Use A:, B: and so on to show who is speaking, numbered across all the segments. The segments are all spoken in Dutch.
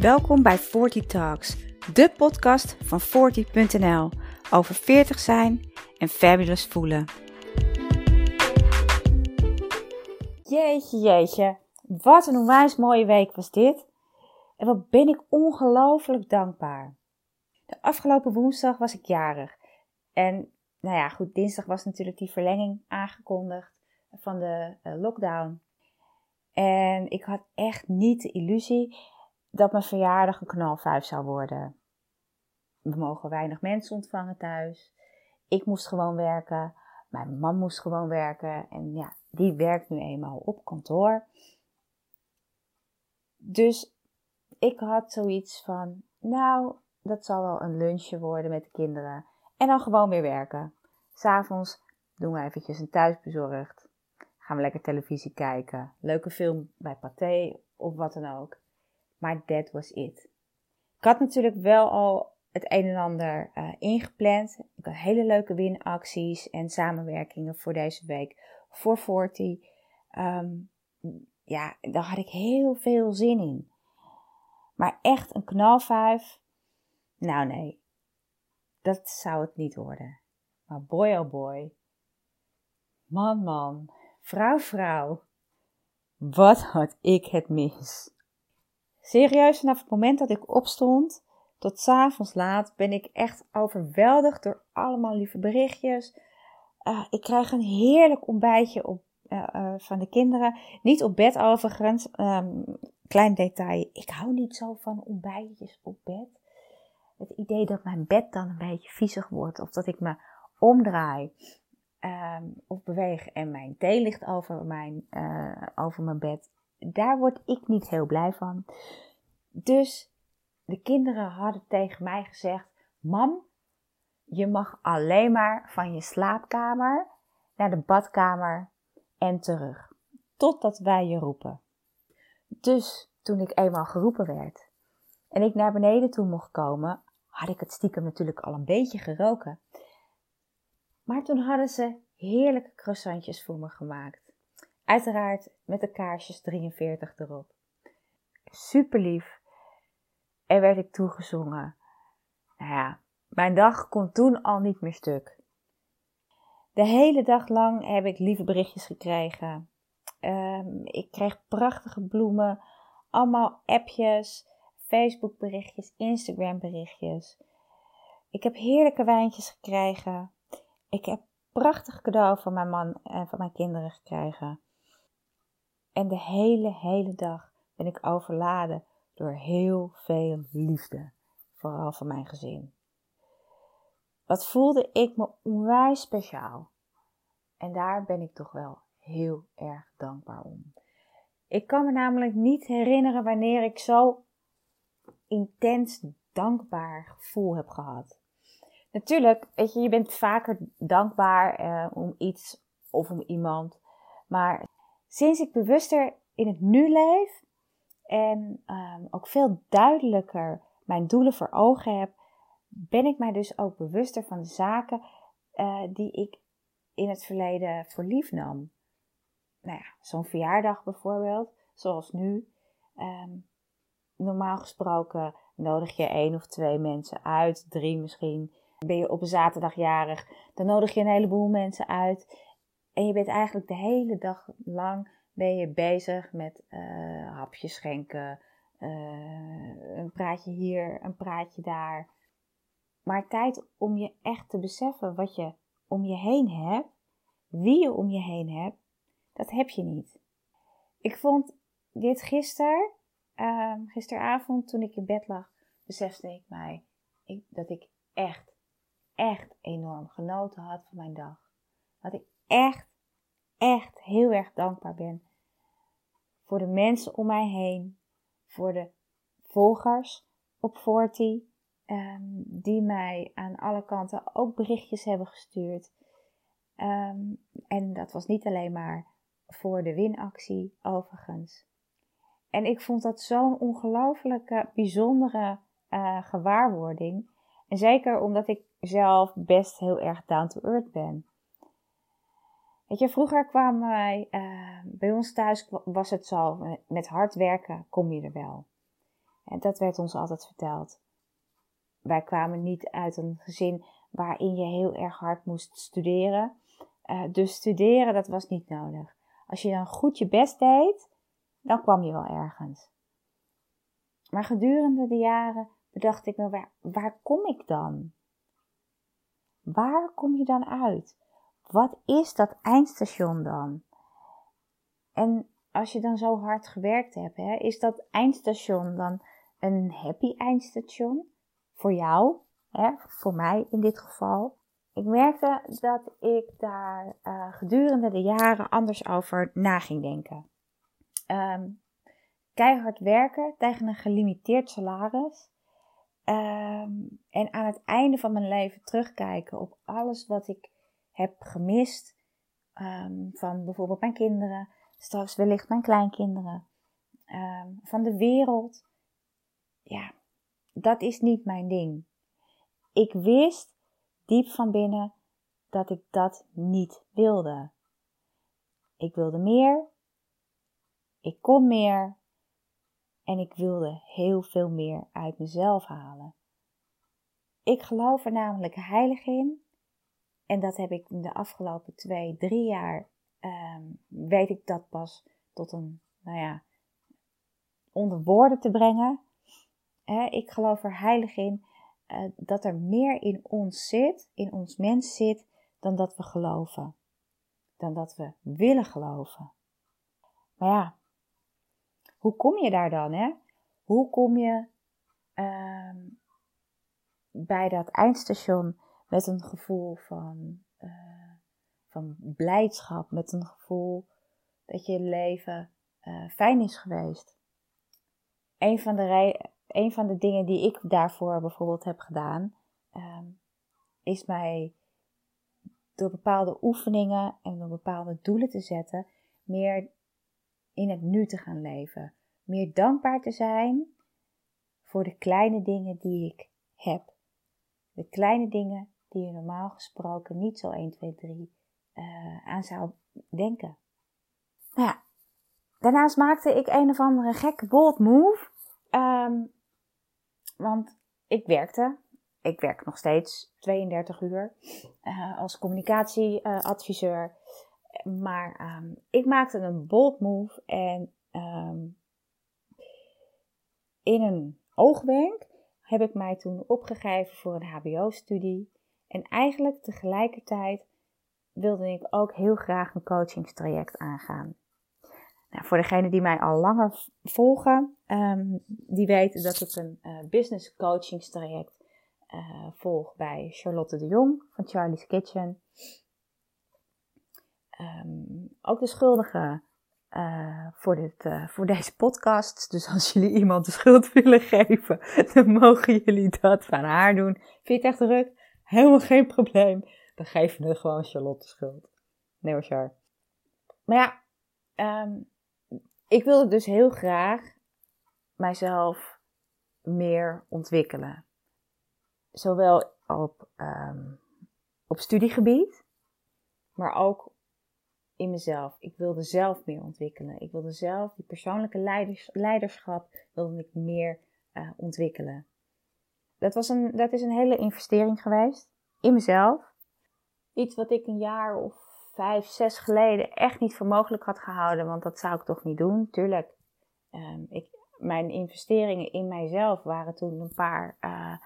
A: Welkom bij 40 Talks, de podcast van 40.nl over 40 zijn en fabulous voelen. Jeetje, jeetje, wat een onwijs mooie week was dit. En wat ben ik ongelooflijk dankbaar. De afgelopen woensdag was ik jarig. En nou ja, goed, dinsdag was natuurlijk die verlenging aangekondigd van de uh, lockdown. En ik had echt niet de illusie dat mijn verjaardag een knalvijf zou worden. We mogen weinig mensen ontvangen thuis. Ik moest gewoon werken. Mijn man moest gewoon werken. En ja, die werkt nu eenmaal op kantoor. Dus ik had zoiets van, nou, dat zal wel een lunchje worden met de kinderen. En dan gewoon weer werken. S'avonds doen we eventjes een thuisbezorgd. Gaan we lekker televisie kijken. Leuke film bij Pathé of wat dan ook. Maar that was it. Ik had natuurlijk wel al het een en ander uh, ingepland. Ik had hele leuke winacties en samenwerkingen voor deze week. Voor 40. Um, ehm, ja, daar had ik heel veel zin in. Maar echt een knalvijf? Nou nee, dat zou het niet worden. Maar boy oh boy. Man man, vrouw vrouw. Wat had ik het mis. Serieus, vanaf het moment dat ik opstond tot s avonds laat ben ik echt overweldigd door allemaal lieve berichtjes. Uh, ik krijg een heerlijk ontbijtje op, uh, uh, van de kinderen. Niet op bed overigens. Um, klein detail. Ik hou niet zo van ontbijtjes op bed. Het idee dat mijn bed dan een beetje viezig wordt. Of dat ik me omdraai. Um, of beweeg en mijn thee ligt over mijn, over mijn bed daar word ik niet heel blij van. Dus de kinderen hadden tegen mij gezegd: Mam, je mag alleen maar van je slaapkamer naar de badkamer en terug. Totdat wij je roepen. Dus toen ik eenmaal geroepen werd en ik naar beneden toe mocht komen, had ik het stiekem natuurlijk al een beetje geroken. Maar toen hadden ze heerlijke croissantjes voor me gemaakt. Uiteraard met de kaarsjes 43 erop. Super lief. En werd ik toegezongen. Nou ja, mijn dag kon toen al niet meer stuk. De hele dag lang heb ik lieve berichtjes gekregen. Um, ik kreeg prachtige bloemen, allemaal appjes, Facebook berichtjes, Instagram berichtjes. Ik heb heerlijke wijntjes gekregen. Ik heb prachtig cadeau van mijn man en van mijn kinderen gekregen. En de hele, hele dag ben ik overladen door heel veel liefde, vooral van mijn gezin. Wat voelde ik me onwijs speciaal. En daar ben ik toch wel heel erg dankbaar om. Ik kan me namelijk niet herinneren wanneer ik zo intens dankbaar gevoel heb gehad. Natuurlijk, weet je, je bent vaker dankbaar eh, om iets of om iemand. Maar Sinds ik bewuster in het nu leef en um, ook veel duidelijker mijn doelen voor ogen heb, ben ik mij dus ook bewuster van de zaken uh, die ik in het verleden voor lief nam. Nou ja, zo'n verjaardag bijvoorbeeld, zoals nu. Um, normaal gesproken nodig je één of twee mensen uit, drie misschien. Ben je op een zaterdag jarig, dan nodig je een heleboel mensen uit. En je bent eigenlijk de hele dag lang ben je bezig met uh, hapjes schenken, uh, een praatje hier, een praatje daar. Maar tijd om je echt te beseffen wat je om je heen hebt, wie je om je heen hebt, dat heb je niet. Ik vond dit gisteren, uh, gisteravond toen ik in bed lag, besefte ik mij ik, dat ik echt, echt enorm genoten had van mijn dag. Dat ik echt echt heel erg dankbaar ben voor de mensen om mij heen, voor de volgers op 40, um, ehm, die mij aan alle kanten ook berichtjes hebben gestuurd. Um, en dat was niet alleen maar voor de winactie, overigens. En ik vond dat zo'n ongelooflijke, bijzondere uh, gewaarwording. En zeker omdat ik zelf best heel erg down to earth ben. Weet je, vroeger kwamen wij, uh, bij ons thuis was het zo, met hard werken kom je er wel. En dat werd ons altijd verteld. Wij kwamen niet uit een gezin waarin je heel erg hard moest studeren. Uh, dus studeren, dat was niet nodig. Als je dan goed je best deed, dan kwam je wel ergens. Maar gedurende de jaren bedacht ik me, waar, waar kom ik dan? Waar kom je dan uit? Wat is dat eindstation dan? En als je dan zo hard gewerkt hebt, hè, is dat eindstation dan een happy eindstation? Voor jou, hè, voor mij in dit geval. Ik merkte dat ik daar uh, gedurende de jaren anders over na ging denken. Um, keihard werken tegen een gelimiteerd salaris. Um, en aan het einde van mijn leven terugkijken op alles wat ik heb gemist. Um, van bijvoorbeeld mijn kinderen, straks wellicht mijn kleinkinderen. Um, van de wereld. Ja, dat is niet mijn ding. Ik wist diep van binnen dat ik dat niet wilde. Ik wilde meer. Ik kon meer. En ik wilde heel veel meer uit mezelf halen. Ik geloof er namelijk heilig in. En dat heb ik de afgelopen twee, drie jaar, um, weet ik dat pas tot een, nou ja, onder woorden te brengen. ik geloof er heilig in uh, dat er meer in ons zit, in ons mens zit, dan dat we geloven. Dan dat we willen geloven. Maar ja, hoe kom je daar dan, hè? Hoe kom je uh, bij dat eindstation met een gevoel van, uh, van blijdschap, met een gevoel dat je leven uh, fijn is geweest? Een van, de een van de dingen die ik daarvoor bijvoorbeeld heb gedaan, uh, is mij door bepaalde oefeningen en door bepaalde doelen te zetten, meer in het nu te gaan leven. Meer dankbaar te zijn voor de kleine dingen die ik heb. De kleine dingen die je normaal gesproken niet zo 1, 2, 3 uh, aan zou denken. Nou ja, daarnaast maakte ik een of andere gekke bold move. Um, want ik werkte, ik werk nog steeds 32 uur uh, als communicatieadviseur. maar um, ik maakte een bold move en um, in een oogwenk heb ik mij toen opgegeven voor een HBO-studie. En eigenlijk tegelijkertijd wilde ik ook heel graag een coachingstraject aangaan. Nou, voor degenen die mij al langer volgen, um, die weten dat ik een uh, business coachingstraject uh, volg bij Charlotte de Jong van Charlie's Kitchen. Um, ook de schuldige uh, voor, dit, voor deze podcast. Dus als jullie iemand de schuld willen geven, dan mogen jullie dat van haar doen. Vind je het echt druk? Helemaal geen probleem. Dan geven we gewoon Charlotte schuld. Nee hoor, Char. Maar ja, um, ik wilde dus heel graag mijzelf meer ontwikkelen. Zowel op, um, op studiegebied, maar ook in mezelf. Ik wilde zelf meer ontwikkelen. Ik wilde zelf die persoonlijke leiders, leiderschap wilde ik meer uh, ontwikkelen. Dat, was een, dat is een hele investering geweest in mezelf. Iets wat ik een jaar of vijf, zes geleden echt niet voor mogelijk had gehouden, want dat zou ik toch niet doen. Tuurlijk, um, ik, mijn investeringen in mijzelf waren toen een paar uh,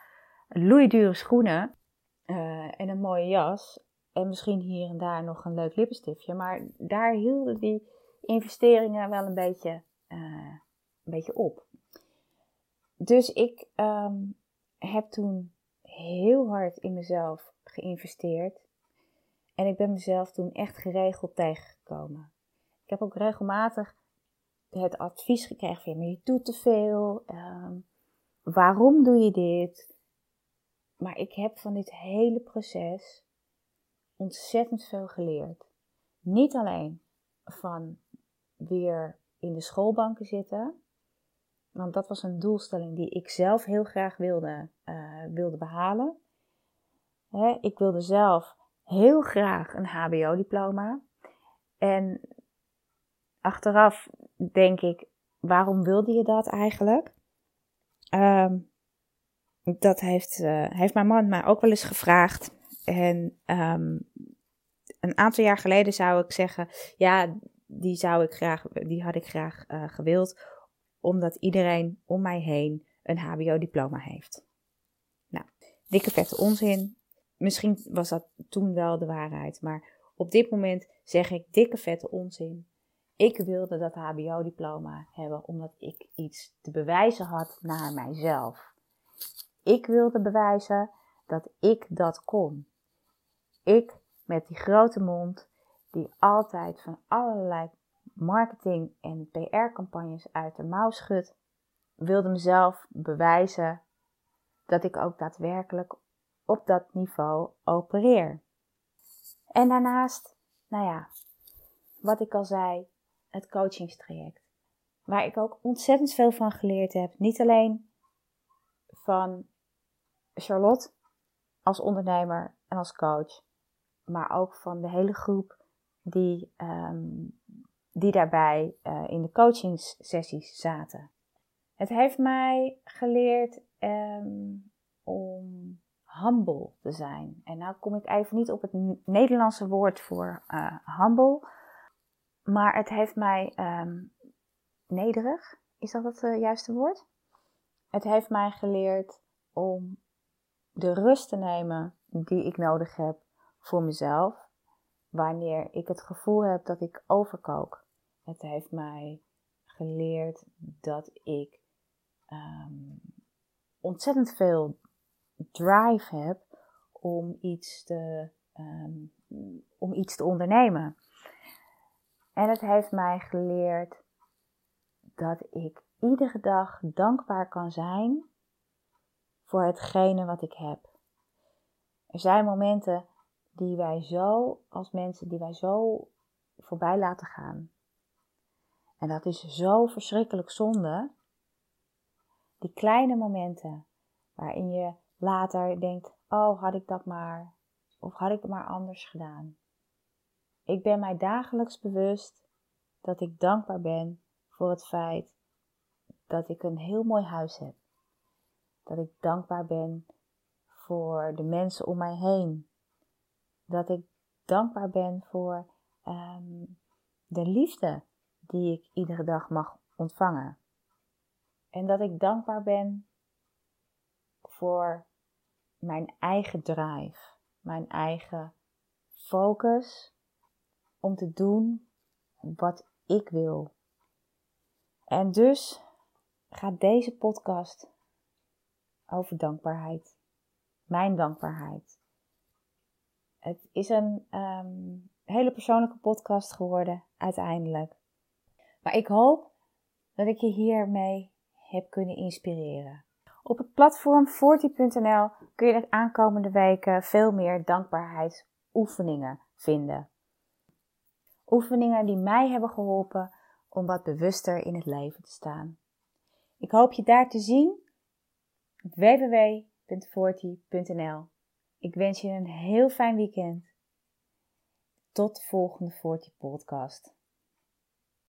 A: loeidure schoenen uh, en een mooie jas en misschien hier en daar nog een leuk lippenstiftje. Maar daar hielden die investeringen wel een beetje, uh, een beetje op. Dus ik um, heb toen heel hard in mezelf geïnvesteerd. En ik ben mezelf toen echt geregeld tegengekomen. Ik heb ook regelmatig het advies gekregen van je doet te veel. Um, waarom doe je dit? Maar ik heb van dit hele proces ontzettend veel geleerd. Niet alleen van weer in de schoolbanken zitten, want dat was een doelstelling die ik zelf heel graag wilde, uh, wilde behalen. Hè, ik wilde zelf heel graag een HBO-diploma. En achteraf denk ik, waarom wilde je dat eigenlijk? ehm, dat heeft, uh, heeft mijn man mij ook wel eens gevraagd. En um, een aantal jaar geleden zou ik zeggen, ja, die zou ik graag, die had ik graag uh, gewild, omdat iedereen om mij heen een HBO-diploma heeft. Nou, dikke vette onzin. Misschien was dat toen wel de waarheid, maar op dit moment zeg ik dikke vette onzin. Ik wilde dat HBO-diploma hebben omdat ik iets te bewijzen had naar mijzelf. Ik wilde bewijzen dat ik dat kon. Ik met die grote mond, die altijd van allerlei marketing- en PR-campagnes uit de mouw schudt, wilde mezelf bewijzen dat ik ook daadwerkelijk op dat niveau opereer. En daarnaast, nou ja, wat ik al zei, het coachingstraject. Waar ik ook ontzettend veel van geleerd heb. Niet alleen van Charlotte als ondernemer en als coach, maar ook van de hele groep die, um, die daarbij uh, in de coachingssessies zaten. Het heeft mij geleerd um, om humble te zijn. En nou kom ik even niet op het Nederlandse woord voor uh, humble, maar het heeft mij um, nederig, is dat het uh, juiste woord? Het heeft mij geleerd om de rust te nemen die ik nodig heb voor mezelf wanneer ik het gevoel heb dat ik overkook. Het heeft mij geleerd dat ik um, ontzettend veel drive heb om iets te, um, om iets te ondernemen. En het heeft mij geleerd dat ik iedere dag dankbaar kan zijn voor hetgene wat ik heb. Er zijn momenten die wij zo, als mensen, die wij zo voorbij laten gaan. En dat is zo verschrikkelijk zonde. Die kleine momenten waarin je later denkt: Oh, had ik dat maar, of had ik het maar anders gedaan. Ik ben mij dagelijks bewust dat ik dankbaar ben voor het feit dat ik een heel mooi huis heb. Dat ik dankbaar ben voor de mensen om mij heen dat ik dankbaar ben voor um, de liefde die ik iedere dag mag ontvangen. En dat ik dankbaar ben voor mijn eigen drive, mijn eigen focus om te doen wat ik wil. En dus gaat deze podcast over dankbaarheid. Mijn dankbaarheid. Het is een um, hele persoonlijke podcast geworden, uiteindelijk. Maar ik hoop dat ik je hiermee heb kunnen inspireren. Op het platform 40.nl kun je de aankomende weken veel meer dankbaarheidsoefeningen vinden. Oefeningen die mij hebben geholpen om wat bewuster in het leven te staan. Ik hoop je daar te zien www.40.nl ik wens je een heel fijn weekend. Tot de volgende 40 podcast.